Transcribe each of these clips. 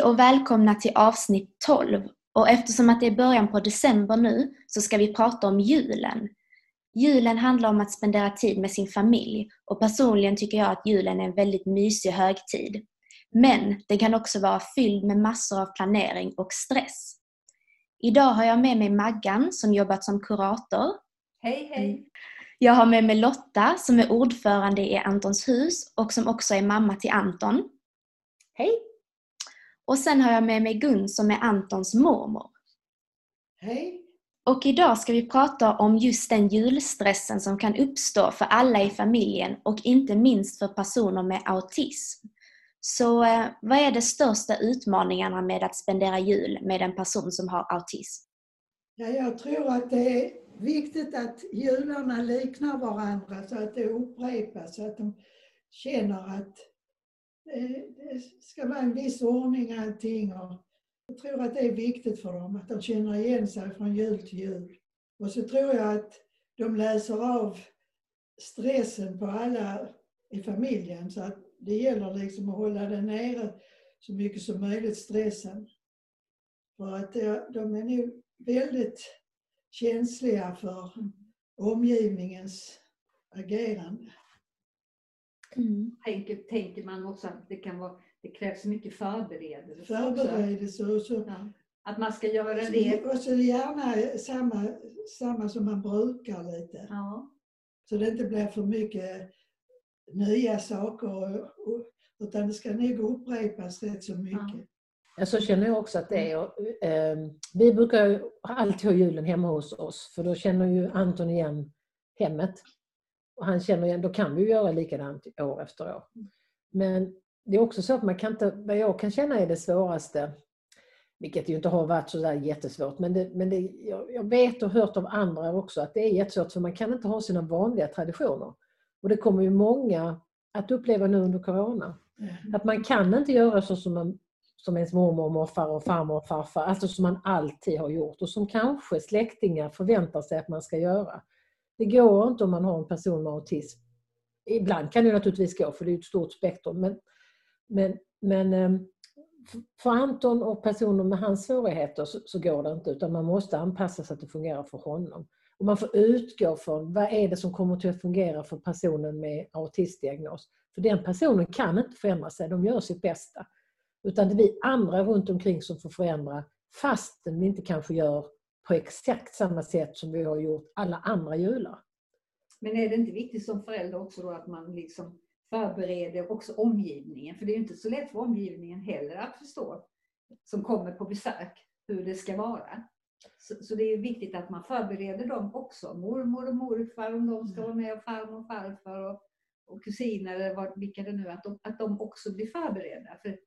Hej och välkomna till avsnitt 12. Och eftersom att det är början på december nu så ska vi prata om julen. Julen handlar om att spendera tid med sin familj och personligen tycker jag att julen är en väldigt mysig högtid. Men den kan också vara fylld med massor av planering och stress. Idag har jag med mig Maggan som jobbat som kurator. Hej hej! Jag har med mig Lotta som är ordförande i Antons hus och som också är mamma till Anton. Hej! Och sen har jag med mig Gun som är Antons mormor. Hej! Och idag ska vi prata om just den julstressen som kan uppstå för alla i familjen och inte minst för personer med autism. Så eh, vad är de största utmaningarna med att spendera jul med en person som har autism? Ja, jag tror att det är viktigt att jularna liknar varandra så att det upprepas, så att de känner att det ska vara en viss ordning allting. Och jag tror att det är viktigt för dem, att de känner igen sig från jul till jul. Och så tror jag att de läser av stressen på alla i familjen så att det gäller liksom att hålla den nere så mycket som möjligt, stressen. För att de är nog väldigt känsliga för omgivningens agerande. Mm. Tänker, tänker man också att det, kan vara, det krävs mycket förberedelse? Förberedelse och så. Ja. Att man ska göra så, det? Och så gärna samma, samma som man brukar lite. Ja. Så det inte blir för mycket nya saker utan det ska nog upprepas rätt så mycket. Ja. Så känner jag också att det är. Eh, vi brukar alltid ha julen hemma hos oss för då känner ju Anton igen hemmet. Och han känner igen, då kan vi göra likadant år efter år. Men det är också så att man kan inte, vad jag kan känna är det svåraste, vilket ju inte har varit så där jättesvårt, men, det, men det, jag, jag vet och hört av andra också att det är jättesvårt för man kan inte ha sina vanliga traditioner. Och det kommer ju många att uppleva nu under Corona. Mm. Att man kan inte göra så som, man, som ens mormor, och morfar och farmor och farfar, alltså som man alltid har gjort och som kanske släktingar förväntar sig att man ska göra. Det går inte om man har en person med autism. Ibland kan det naturligtvis gå för det är ett stort spektrum men, men, men ehm, för Anton och personer med hans svårigheter så, så, går det inte utan man måste anpassa så att det fungerar för honom. Och man får utgå från vad är det som kommer till att fungera för personen med autistdiagnos. För den personen kan inte förändra sig, de gör sitt bästa. Utan det är vi andra runt omkring som får förändra fastän vi inte kanske gör på exakt samma sätt som vi har gjort alla andra jular. Men är det inte viktigt som förälder också då att man liksom förbereder också omgivningen? För det är ju inte så lätt för omgivningen heller att förstå, som kommer på besök, hur det ska vara. Så, så det är viktigt att man förbereder dem också, mormor och morfar om de ska vara med och farmor och farfar och, och kusiner eller vilka det nu är, att de, att de också blir förberedda. För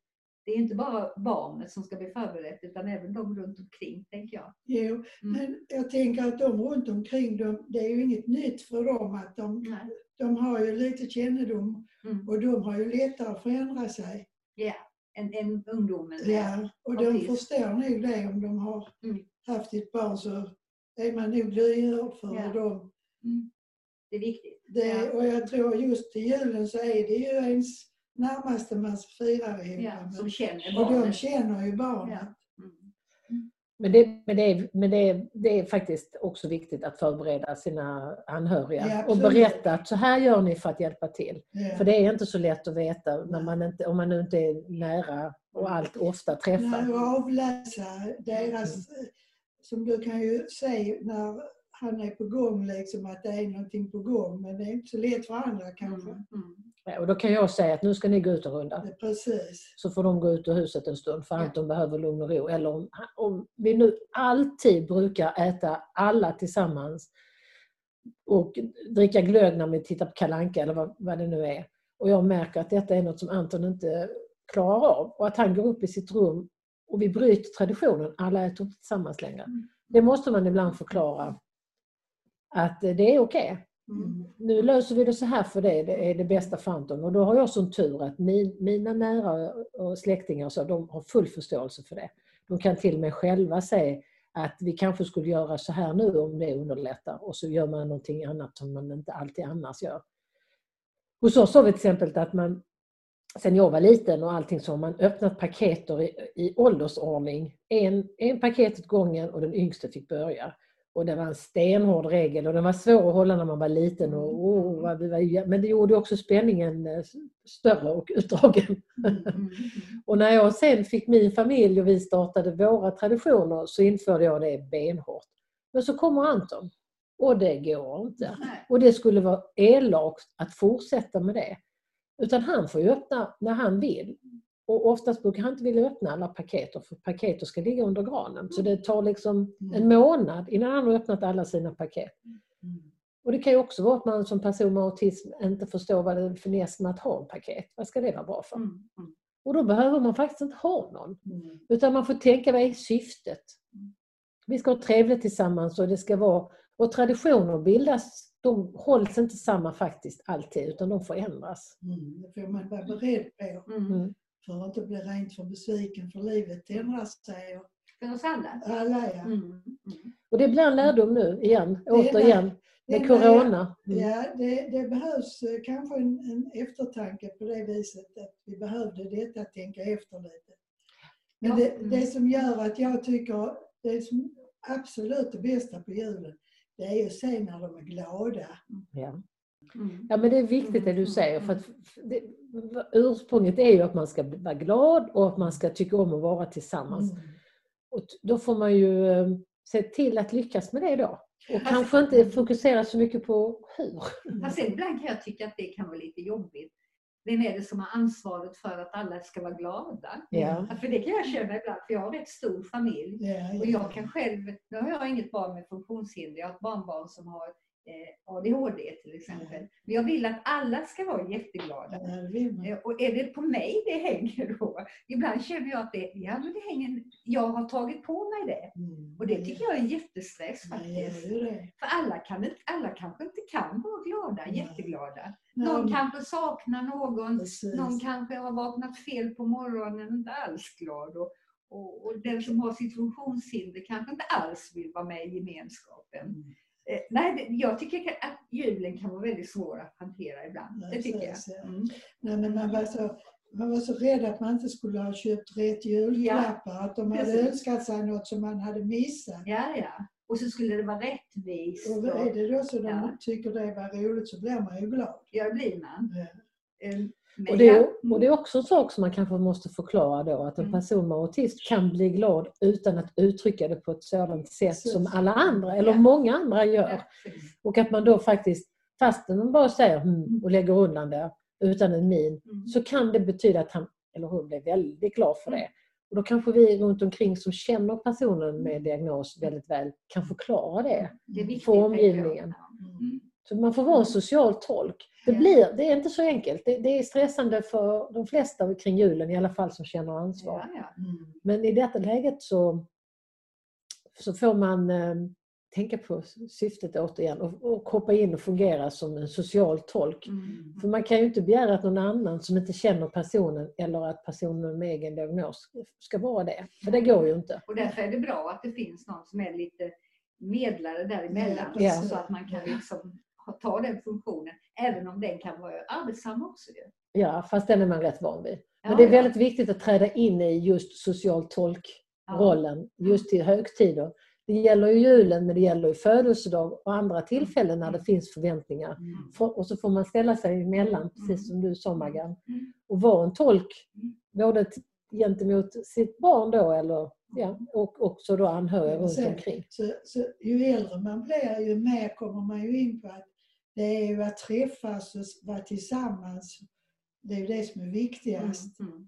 det är inte bara barnet som ska bli förberett utan även de runt omkring, tänker jag. Jo, mm. men jag tänker att de runt omkring, de, det är ju inget nytt för dem att de, de har ju lite kännedom Mm. Och de har ju lättare att förändra sig. Ja, en, en ungdomen. Ja, och de Autism. förstår nog det om de har Mm. haft ett barn så är man nog lyhörd för Ja. dem. Mm. Det är viktigt. Det, Ja. Och jag tror just till julen så är det ju ens närmaste man firar ihop Ja, som känner Och de känner ju barnet. Ja. Mm. Men, det, men, det, är, men det, är, det är faktiskt också viktigt att förbereda sina anhöriga Ja, och berätta att så här gör ni för att hjälpa till. Ja. För det är inte så lätt att veta när man inte, om man nu inte är nära och allt ofta Nej, träffar. och avläsa deras, Mm. som du kan ju se när han är på gång, liksom att det är någonting på gång. Men det är inte så lätt för andra kanske. Mm. Ja, Och då kan jag säga att nu ska ni gå ut en runda. Precis. Så får de gå ut ur huset en stund för Ja. Anton behöver lugn och ro. Eller om, om vi nu alltid brukar äta alla tillsammans och dricka glögg när vi tittar på Kalanka eller vad, vad det nu är. Och jag märker att detta är något som Anton inte klarar av. Och att han går upp i sitt rum och vi bryter traditionen. Alla äter inte tillsammans längre. Mm. Det måste man ibland förklara att det är okej. Mm. Mm. Mm. Nu löser vi det så här för dig, det är det bästa för Anton. Och då har jag sån tur att min, mina nära och släktingar så, de har full förståelse för det. De kan till och med själva säga att vi kanske skulle göra så här nu om det underlättar och så gör man någonting annat som man inte alltid annars gör. Hos oss har vi till exempel att man, sen jag var liten och allting så har man öppnat paketer i, i åldersordning. En, en paket åt gången och den yngste fick börja. Och det var en stenhård regel och den var svår att hålla när man var liten. Och, oh, vad vi var, men det gjorde också spänningen eh, större och utdragen. Mm. Mm. Och när jag sen fick min familj och vi startade våra traditioner så införde jag det benhårt. Men så kommer Anton och det går inte. Nej. Och det skulle vara elakt att fortsätta med det. Utan han får ju öppna när han vill. Och oftast brukar han inte vilja öppna alla paketer för paketer ska ligga under granen. Så det tar liksom en månad innan han har öppnat alla sina paket. Mm. Och det kan ju också vara att man som person med autism inte förstår vad det är för finess med att ha en paket. Vad ska det vara bra för? Mm. Mm. Och då behöver man faktiskt inte ha någon. Mm. Utan man får tänka, vad är syftet? Vi ska ha trevligt tillsammans och det ska vara... Och traditioner bildas, de hålls inte samma faktiskt alltid, utan de förändras. Mm. Det får man vara beredd på. Mm. För att inte bli rent för besviken för livet ändrar sig. Och För oss alla. alla ja. Mm. Mm. Och det blir en lärdom nu igen, Det återigen, det med Corona. Mm. Ja, det, det behövs eh, kanske en, en eftertanke på det viset att vi behövde detta, att tänka efter lite. Men Ja, det, mm. det som gör att jag tycker det som absolut det bästa på julen, det är ju att se när de är glada. Ja. Mm. ja, men det är viktigt det du säger. För att det, ursprunget är ju att man ska vara glad och att man ska tycka om att vara tillsammans. Mm. Och då får man ju eh, se till att lyckas med det då. Och kanske inte fokusera så mycket på hur. Fast ibland kan jag tycka att det kan vara lite jobbigt. Vem är det som har ansvaret för att alla ska vara glada? Ja, För det kan jag känna ibland, för jag har rätt stor familj. Ja, Och ja. jag kan själv, nu har jag inget barn med funktionshinder, jag har ett barnbarn som har ADHD till exempel. Men jag vill att alla ska vara jätteglada. Eh, Och är det på mig det hänger då? Ibland känner jag att det, ja, men det hänger, jag har tagit på mig det. Mm. Och det tycker jag är en jättestress faktiskt. För alla, kan, alla kanske inte kan vara glada, jätteglada. Någon kanske saknar någon, precis. någon kanske har vaknat fel på morgonen och inte alls glad. Och, och, och den som har sitt funktionshinder kanske inte alls vill vara med i gemenskapen. Eh, nej, det, jag tycker att julen kan vara väldigt svår att hantera ibland. Ja, Det tycker jag. precis, ja. Mm. Nej, men man, var så, man var så rädd att man inte skulle ha köpt rätt julklappar. Att de hade Precis. önskat sig något som man hade missat. Ja, ja. Och så skulle det vara rättvist. Och är det då så de Ja. tycker det var roligt så blir man ju glad. ja, blir man. Ja. Eh, men Och det, är, och det är också en sak som man kanske måste förklara då, att en Mm. person med autism kan bli glad utan att uttrycka det på ett sådant sätt som alla andra, eller många andra gör. Och att man då faktiskt, fastän man bara säger hmm och lägger undan det utan en min, Mm. så kan det betyda att han eller hon blir väldigt glad för det. Och då kanske vi runt omkring som känner personen med diagnos väldigt väl kan förklara det. Det för omgivningen. Mm. Så man får vara en social tolk. Det, blir, det är inte så enkelt. Det, det är stressande för de flesta kring julen, i alla fall som känner ansvar. Ja, ja. Mm. Men i detta läget så, så får man eh, tänka på syftet återigen och, och hoppa in och fungera som en social tolk. Mm. För man kan ju inte begära att någon annan som inte känner personen eller att personen med egen diagnos ska vara det. För det går ju inte. Och därför är det bra att det finns någon som är lite medlare däremellan. Ja. Så att man kan liksom ta den funktionen. Även om den kan vara arbetsam också. Ja, fast den är man rätt van vid. Men Ja, det är ja. väldigt viktigt att träda in i just social tolkrollen just till högtider. Det gäller ju julen men det gäller ju födelsedag och andra tillfällen när det finns förväntningar. Mm. Och så får man ställa sig emellan, precis som du sa Maggan. Mm. Och vara en tolk Mm. både gentemot sitt barn då eller, ja, och också då anhöriga Ja, runt omkring. Så, så ju äldre man blir ju mer kommer man ju in på att det är ju att träffas och vara tillsammans. Det är ju det som är viktigast. Mm.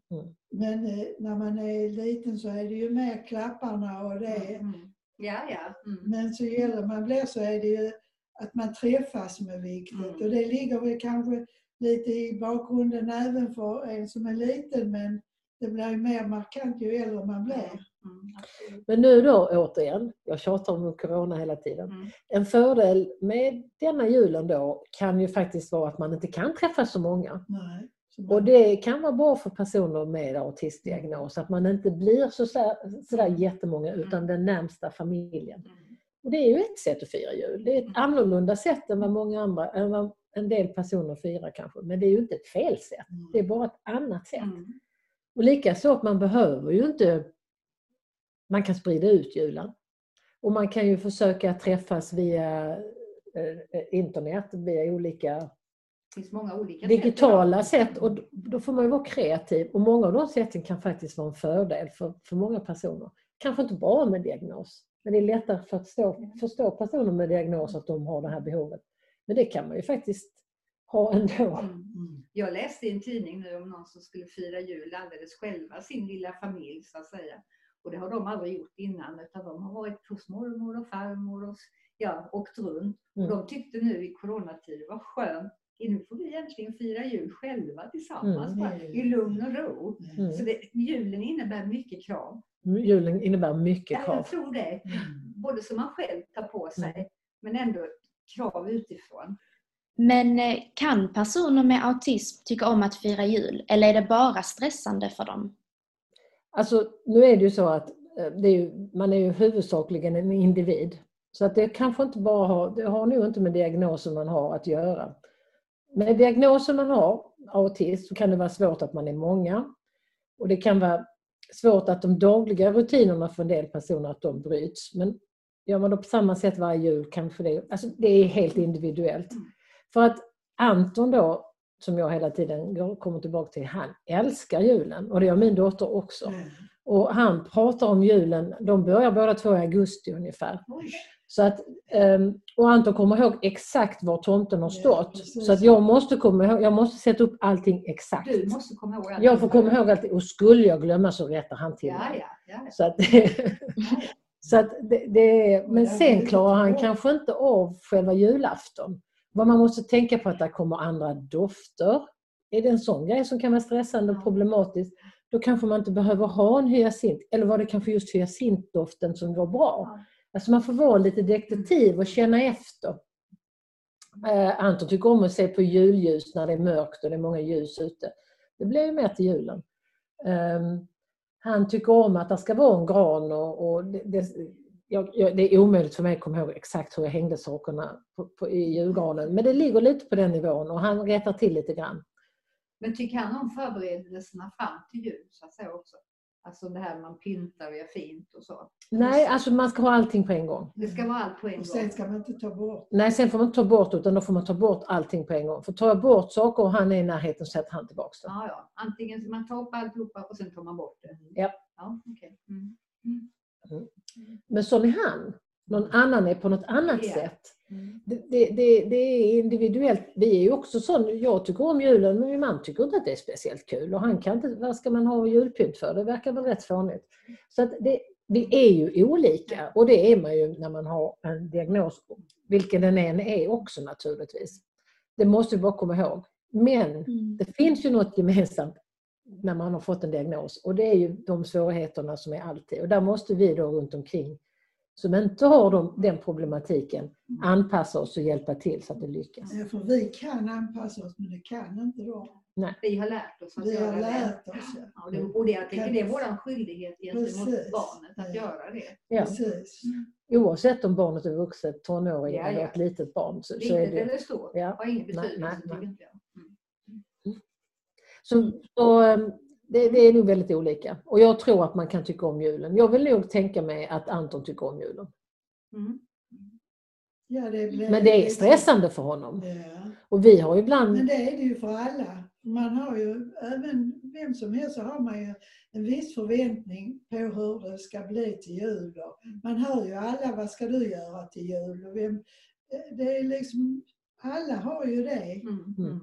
Men eh, när man är liten så är det ju mer klapparna och det. Mm. Ja, ja. Mm. Men så äldre man blir så är det ju att man träffas som är viktigt. Mm. Och det ligger väl kanske lite i bakgrunden även för en som är liten men det blir ju mer markant ju äldre man blir. Mm. Men nu då återigen, jag tjatar om Corona hela tiden. Mm. En fördel med denna julen då kan ju faktiskt vara att man inte kan träffa så många. Nej. Och det kan vara bra för personer med autistdiagnos att man inte blir så sådär, jättemånga utan den närmsta familjen. Mm. Och det är ju ett sätt att fira jul. Det är ett annorlunda sätt än vad många andra, än vad en del personer firar kanske. Men det är ju inte ett fel sätt. Det är bara ett annat sätt. Mm. Och likaså att man behöver ju inte... Man kan sprida ut julen. Och man kan ju försöka träffas via eh, internet, via olika digitala sätt. sätt. Och då- får man ju vara kreativ. Och många av de sätten kan faktiskt vara en fördel för, för många personer. Kanske inte bara med diagnos. Men det är lättare för att förstå, förstå personer med diagnos att de har det här behovet. Men det kan man ju faktiskt ha ändå. Mm. Mm. Jag läste i en tidning nu om någon som skulle fira jul alldeles själva, sin lilla familj så att säga. Och det har de aldrig gjort innan utan de har varit hos mormor och farmor och ja, åkt runt. Mm. Och de tyckte nu i coronatider var skönt, nu får vi äntligen fira jul själva tillsammans Mm. bara, i lugn och ro. Mm. Så det, julen innebär mycket krav. Julen innebär mycket Ja, krav. jag tror det. Både som man själv tar på sig Mm. men ändå krav utifrån. Men eh, kan personer med autism tycka om att fira jul eller är det bara stressande för dem? Alltså, nu är det ju så att eh, är ju, man är ju huvudsakligen en individ. Så att det kanske inte bara har, det har nog inte med diagnosen man har att göra. Med diagnosen man har, autism, så kan det vara svårt att man är många. Och det kan vara svårt att de dagliga rutinerna för en del personer att de bryts. Men gör man då på samma sätt varje jul kanske det, alltså det är helt individuellt. Mm. För att Anton då, som jag hela tiden kommer tillbaka till, han älskar julen och det gör min dotter också. Mm. Och han pratar om julen, de börjar båda två i augusti ungefär. Oj. Så att, ehm, och Anton kommer ihåg exakt var tomten har Ja, stått. precis. så att jag måste komma ihåg, jag måste sätta upp allting exakt. Du måste komma ihåg att Jag får komma ihåg allting och skulle jag glömma så rättar han till Ja, mig. ja, ja. Så att, så att det, det men sen klarar han kanske inte av själva julafton. Vad man måste tänka på att det kommer andra dofter. Är det en sån grej som kan vara stressande och problematisk, då kanske man inte behöver ha en hyacint. Eller var det kanske just hyacintdoften som var bra? Alltså man får vara lite detektiv och känna efter. Eh, Anton tycker om att se på julljus när det är mörkt och det är många ljus ute. Det blir ju mer till julen. Ehm, han tycker om att det ska vara en gran och, och det, det, jag, jag, det är omöjligt för mig att komma ihåg exakt hur jag hängde sakerna på, på, i julgranen. Men det ligger lite på den nivån och han rättar till lite grann. Men tycker han om förberedelserna fram till jul så att säga också? Alltså det här man pyntar och gör fint och så. Nej, alltså man ska ha allting på en gång. Det ska vara allt på en Och sen gång. ska man inte ta bort. Nej, sen får man inte ta bort utan då får man ta bort allting på en gång. För tar jag bort saker och han är i närheten så sätter han tillbaka det. Ja, ja. Antingen man tar upp alltihopa och sen tar man bort det. Ja. Ja, okej. Mm. Men sån är han. Någon annan är på något annat Ja. sätt. Mm. Det, det, det, det är individuellt. Vi är ju också sån, jag tycker om julen men min man tycker inte att det är speciellt kul. Och han kan inte, vad ska man ha julpynt för? Det verkar väl rätt fånigt. Så att det, vi är ju olika och det är man ju när man har en diagnos, vilken den än är också naturligtvis. Det måste vi bara komma ihåg. Men Mm. det finns ju något gemensamt när man har fått en diagnos och det är ju de svårigheterna som är alltid. Och där måste vi då runt omkring som inte har de, den problematiken anpassa oss och hjälpa till så att det lyckas. Ja, för vi kan anpassa oss men det kan inte de. Vi har lärt oss att Vi göra har lärt det. oss. Ja. Ja, och det, och det, jag tycker det är vår skyldighet gentemot barnet att Ja. göra det. Ja. Precis. Oavsett om barnet är vuxet, tonåring Ja, eller ja. ett litet barn. Så, så är Litet det, eller stort Ja. har ingen Nej, betydelse nej, tycker nej. Mm. så, så, ehm, det, det är nog väldigt olika. Och jag tror att man kan tycka om julen. Jag vill nog tänka mig att Anton tycker om julen. Mm. Ja, det blir Men det är stressande för honom. Ja. Och vi har ibland... Men det är det ju för alla. Man har ju, även vem som helst så har man ju en viss förväntning på hur det ska bli till jul. Och Man hör ju alla, vad ska du göra till jul? Och vem, det är liksom, alla har ju det. Mm. Mm.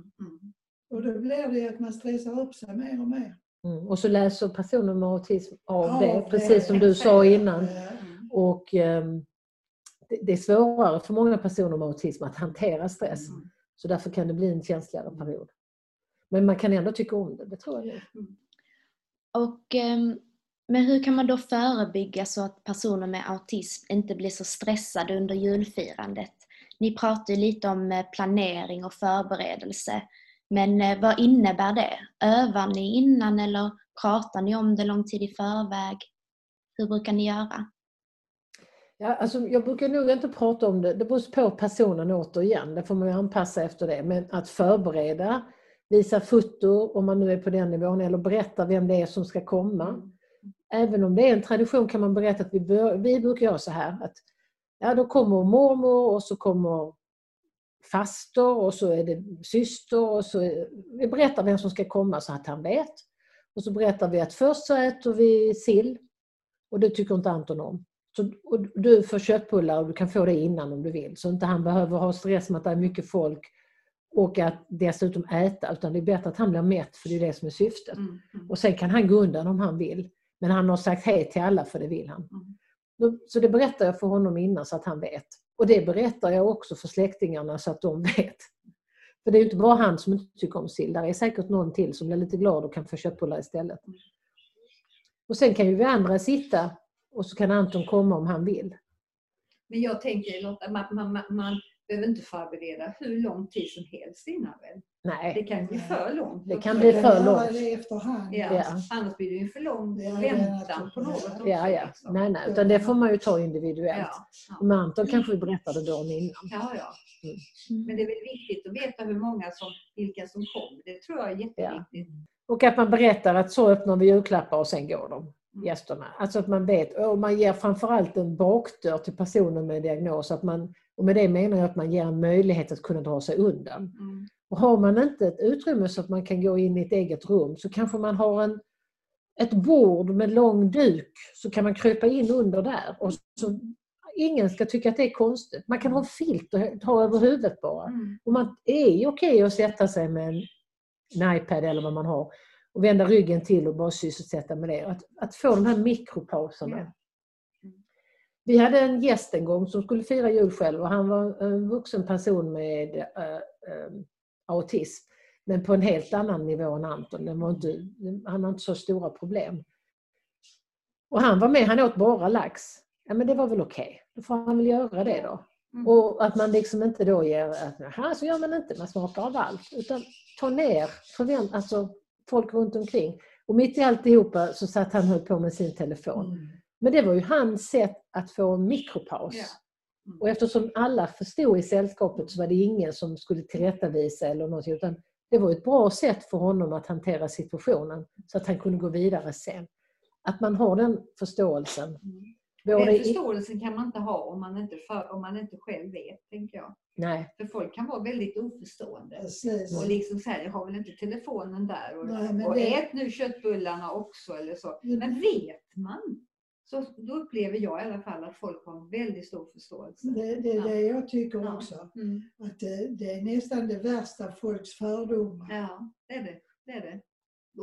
Mm. Och då blir det att man stressar upp sig mer och mer. Mm. Och så läser personer med autism av Av det, det, precis som du sa innan. Ja. Mm. Och ehm, det, det är svårare för många personer med autism att hantera stress. Mm. Så därför kan det bli en känsligare period. Men man kan ändå tycka om det, det tror jag nog. Och, ehm, men hur kan man då förebygga så att personer med autism inte blir så stressade under julfirandet? Ni pratar ju lite om eh, planering och förberedelse. Men eh, vad innebär det? Övar ni innan eller pratar ni om det lång tid i förväg? Hur brukar ni göra? Ja, alltså, jag brukar nog inte prata om det, det beror på personen återigen, det får man ju anpassa efter det. Men att förbereda, visa foto om man nu är på den nivån eller berätta vem det är som ska komma. Även om det är en tradition kan man berätta att vi, bör, vi brukar göra så här att ja, då kommer mormor och så kommer faster och så är det syster och så är, vi berättar vem som ska komma så att han vet. Och så berättar vi att först så äter vi sill och det tycker inte Anton om. Så, och du får köttbullar och du kan få det innan om du vill. Så inte han behöver ha stress med att det är mycket folk och att dessutom äta. Utan det är bättre att han blir mätt för det är det som är syftet. Mm. Mm. Och sen kan han gå undan om han vill. Men han har sagt hej till alla för det vill han. Mm. Så det berättar jag för honom innan så att han vet. Och det berättar jag också för släktingarna så att de vet. För det är ju inte bara han som inte tycker om sill. Det är säkert någon till som blir lite glad och kan få köttbullar istället. Och sen kan ju vi andra sitta och så kan Anton komma om han vill. Men jag tänker Lotta, man, man, man behöver inte förbereda hur lång tid som helst innan väl? Det Nej, kan bli för långt. Det kan bli för långt. det efterhand. Ja. Ja. Annars blir det ju för lång Ja, det väntan på något också. ja, ja. liksom. Nej, nej. Utan det får man ju ta individuellt. Ja, ja. Med Anton kanske vi berättade dagen innan. ja, ja. Mm. Men det är väl viktigt att veta hur många som, vilka som kommer. Det tror jag är jätteviktigt. Och att man berättar att så öppnar vi julklappar och sen går de, Mm. gästerna. Alltså att man vet, och man ger framförallt en bakdörr till personen med diagnos. Att man, och med det menar jag att man ger en möjlighet att kunna dra sig undan. Mm. Och har man inte ett utrymme så att man kan gå in i ett eget rum så kanske man har en, ett bord med lång duk så kan man krypa in under där. Och så, ingen ska tycka att det är konstigt. Man kan ha filt och ha över huvudet bara. Mm. Och man är okej att sätta sig med en, en iPad eller vad man har och vända ryggen till och bara sysselsätta med det. Att, att få de här mikropauserna. Ja. Vi hade en gäst en gång som skulle fira jul själv och han var en vuxen person med äh, äh, autism. Men på en helt annan nivå än Anton. Den var inte, han har inte så stora problem. Och han var med, han åt bara lax. Ja men det var väl okej. Då får han väl göra det då. Mm. Och att man liksom inte då ger att "Jaha, så gör man inte, man smakar av allt. Utan ta ner förvänt alltså folk runt omkring. Och mitt i alltihopa så satt han och höll på med sin telefon. Mm. Men det var ju hans sätt att få en mikropaus. Ja. Mm. Och eftersom alla förstod i sällskapet så var det ingen som skulle tillrättavisa eller något. Utan det var ett bra sätt för honom att hantera situationen så att han kunde gå vidare sen. Att man har den förståelsen. Mm. Både Den förståelsen kan man inte ha om man inte, för, om man inte själv vet, tänker jag. nej, För folk kan vara väldigt oförstående. Precis. Och liksom så här, jag har väl inte telefonen där och, Nej, och det- ät nu köttbullarna också eller så. Mm. Men vet man, så då upplever jag i alla fall att folk har väldigt stor förståelse. Det, det är Ja. det jag tycker Ja. också. Mm. Att det, det är nästan det värsta folks fördomar. Ja, det är det. det, är det.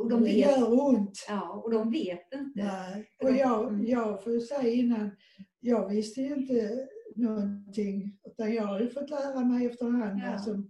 Och de det vet, gör ont. ja, och de vet inte. Nej. Och jag, Mm. jag får säga innan, jag visste ju inte någonting. Utan jag har ju fått lära mig efterhand. Ja. Alltså,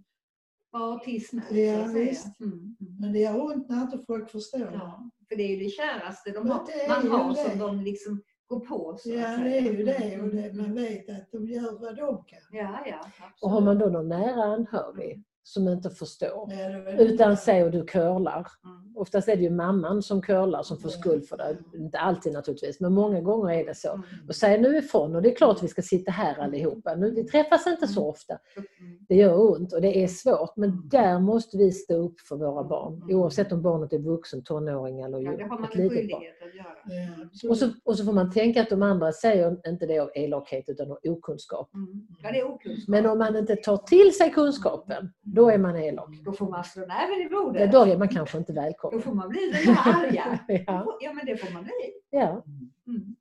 Vad autism är, Ja, visst. Mm. Mm. men det gör ont när inte folk förstår. Ja, för det är ju det käraste de har, man har som de liksom gå på. Så Ja, det är ju det och Mm, det, man vet att de gör vad de kan. Ja, ja, absolut. Och har man då någon nära anhörig som inte förstår var- utan säger du curlar. Mm. Oftast är det ju mamman som curlar som får skuld för det. Inte alltid naturligtvis, men många gånger är det så. Mm. Och säger nu ifrån och det är klart vi ska sitta här allihopa. Nu, vi träffas inte så ofta. Mm. Det gör ont och det är svårt men där måste vi stå upp för våra barn. Mm. Oavsett om barnet är vuxen, tonåring eller Ja, det har man ett litet barn. att göra. Och så, och så får man tänka att de andra säger inte det av elakhet utan av okunskap. Mm. Ja, okunskap. Men om man inte tar till sig kunskapen, då är man elak. Då får man slå näven i Ja, bordet. Då är man kanske inte Då välkommen. får man bli den där arga. Ja, Ja, men det får man bli. ja. Mm.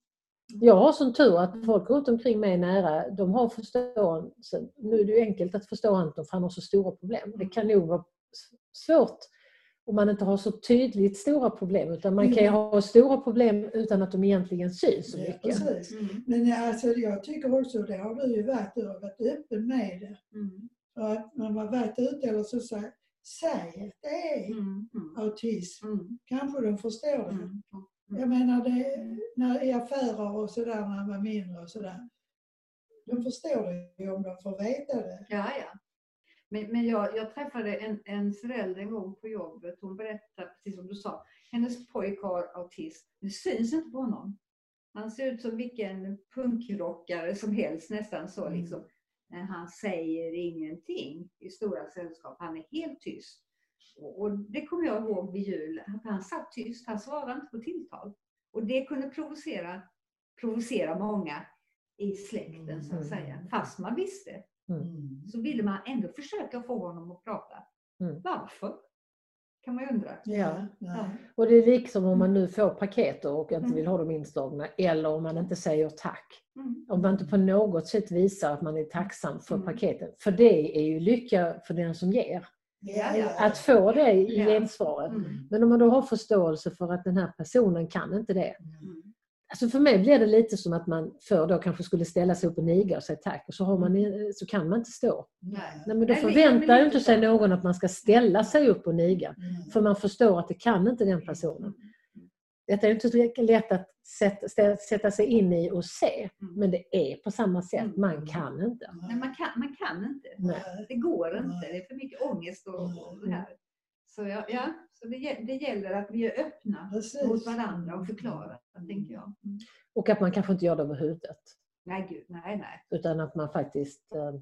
Jag har sån tur att folk runt omkring mig nära, de har förståelse. Nu är det ju enkelt att förstå Anton för han har så stora problem. Det kan nog vara svårt om man inte har så tydligt stora problem. Utan man kan ju ha stora problem utan att de egentligen syns så Ja, mycket. precis. Mm. Men alltså, jag tycker också, det har du ju varit, du har varit öppen med det. Mm. För att man varit ute eller så säger säg att det är Mm. Mm. autism. Mm. Kanske de förstår det. Mm. Jag menar det, när, i affärer och sådär när man var mindre och sådär. De förstår det ju om de får veta det. Ja, ja. Men, men jag, jag träffade en, en förälder en gång på jobbet. Hon berättade, precis som du sa, hennes pojk har autism. Det syns inte på honom. Han ser ut som vilken punkrockare som helst, nästan så Mm. liksom. Men han säger ingenting i stora sällskap. Han är helt tyst. Och, det kommer jag ihåg vid jul, att han satt tyst. Han svarade inte på tilltal. Och det kunde provocera, provocera många i släkten, så att Mm. säga. Fast man visste så ville man ändå försöka få honom att prata. Mm. Varför? Kan man ju undra. Ja. Ja. Och det är liksom om man nu får paket och inte Mm. vill ha dem inslagna eller om man inte säger tack. Mm. Om man inte på något sätt visar att man är tacksam för Mm. paketen. För det är ju lycka för den som ger. Ja, ja. Att få det i gensvaret. Mm. Men om man då har förståelse för att den här personen kan inte det. Mm. Alltså för mig blir det lite som att man förr då kanske skulle ställa sig upp och niga och säga tack och så, har man, så kan man inte stå. Nej. Nej, men då Nej, förväntar ju inte sig någon att man ska ställa sig upp och niga. Mm. För man förstår att det kan inte den personen. Detta är inte så lätt att sätta, sig in i och se. Mm. Men det är på samma sätt. Mm. Man kan inte. Nej, man, kan, man kan inte. Nej. Det går inte. Nej. Det är för mycket ångest och, och det här. Så, ja, ja, så det, det gäller att vi är öppna Precis. mot varandra och förklarar, tänker jag. Mm. Och att man kanske inte gör det över huvudet. Nej, gud, nej, nej. Utan att man faktiskt eh,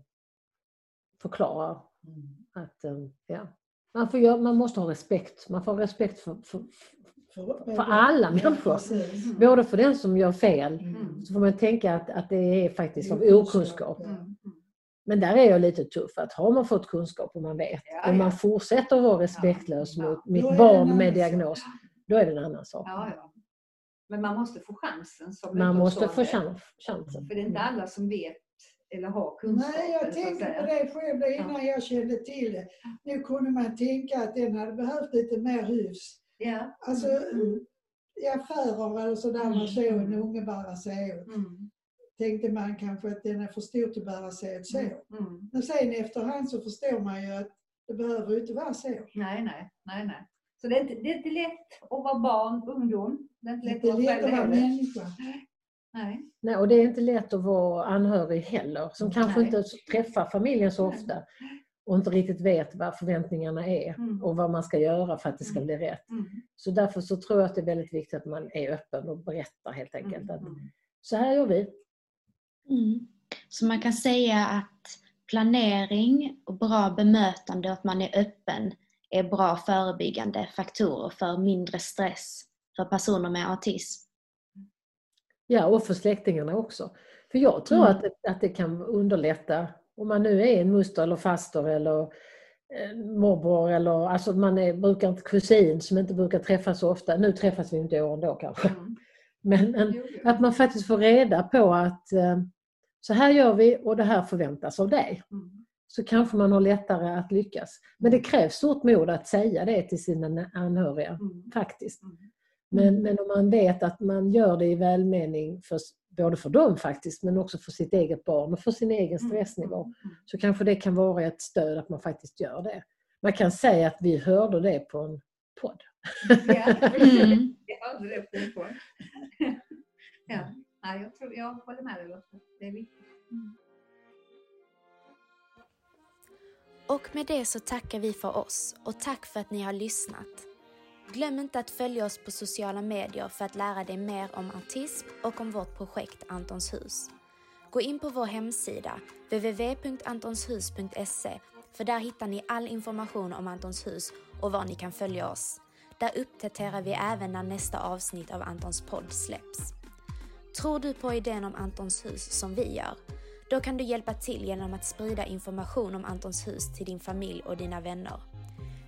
förklarar Mm. att eh, ja, man, får göra, man måste ha respekt. Man får ha respekt för, för, För, för alla människor. Mm. Både för den som gör fel, Mm. så får man tänka att, att det är faktiskt av okunskap. Mm. Mm. Men där är jag lite tuff. Att har man fått kunskap och man vet Ja, och man fortsätter att vara respektlös Ja. mot mitt barn med sak. diagnos, då är det en annan sak. Ja, ja. Men man måste få chansen som Man måste få chans, chansen. För det är inte alla som vet eller har kunskapen. Nej, jag tänkte på det själv innan jag kände till det. Nu kunde man tänka att den hade behövt lite mer hyfs. Ja. Alltså Mm. i affärer eller sådär, man såg en unge bära sig åt. Mm. Tänkte man kanske att den är för stor till att bära sig åt så. Mm. Men sen efterhand så förstår man ju att det behöver ju inte vara så. Nej, nej, nej, nej. Så det är, inte, det är inte lätt att vara barn, ungdom. Det är inte lätt Det att är vara lätt att vara människa. Nej. Nej, och det är inte lätt att vara anhörig heller, som kanske Nej. inte träffar familjen så ofta och inte riktigt vet vad förväntningarna är Mm. och vad man ska göra för att det ska Mm. bli rätt. Mm. Så därför så tror jag att det är väldigt viktigt att man är öppen och berättar helt enkelt att Mm. så här gör vi. Mm. Så man kan säga att planering och bra bemötande och att man är öppen är bra förebyggande faktorer för mindre stress för personer med autism. Ja, och för släktingarna också. För jag tror Mm. att, det, att det kan underlätta om man nu är en moster eller faster eller eh, morbror eller alltså man är, brukar inte kusin som inte brukar träffas så ofta. Nu träffas vi inte i år ändå kanske. Mm. Men en, att man faktiskt får reda på att eh, så här gör vi och det här förväntas av dig. Mm. Så kanske man har lättare att lyckas. Men det krävs stort mod att säga det till sina anhöriga Mm. faktiskt. Mm. Men, men om man vet att man gör det i välmening, för, både för dem faktiskt, men också för sitt eget barn och för sin egen stressnivå, Mm. så kanske det kan vara ett stöd att man faktiskt gör det. Man kan säga att vi hörde det på en podd. Ja, Mm. jag hörde det på en podd. Ja. Nej, jag, tror, jag håller med dig Lotta. Det är viktigt. Mm. Och med det så tackar vi för oss och tack för att ni har lyssnat. Glöm inte att följa oss på sociala medier för att lära dig mer om autism och om vårt projekt Antons hus. Gå in på vår hemsida www.antonshus.se för där hittar ni all information om Antons hus och var ni kan följa oss. Där uppdaterar vi även när nästa avsnitt av Antons podd släpps. Tror du på idén om Antons hus som vi gör? Då kan du hjälpa till genom att sprida information om Antons hus till din familj och dina vänner.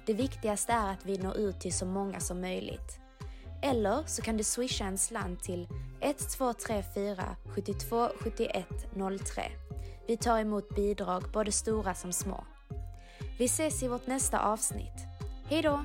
Det viktigaste är att vi når ut till så många som möjligt. Eller så kan du swisha en slant till 1234 72 71 03. Vi tar emot bidrag både stora som små. Vi ses i vårt nästa avsnitt. Hejdå!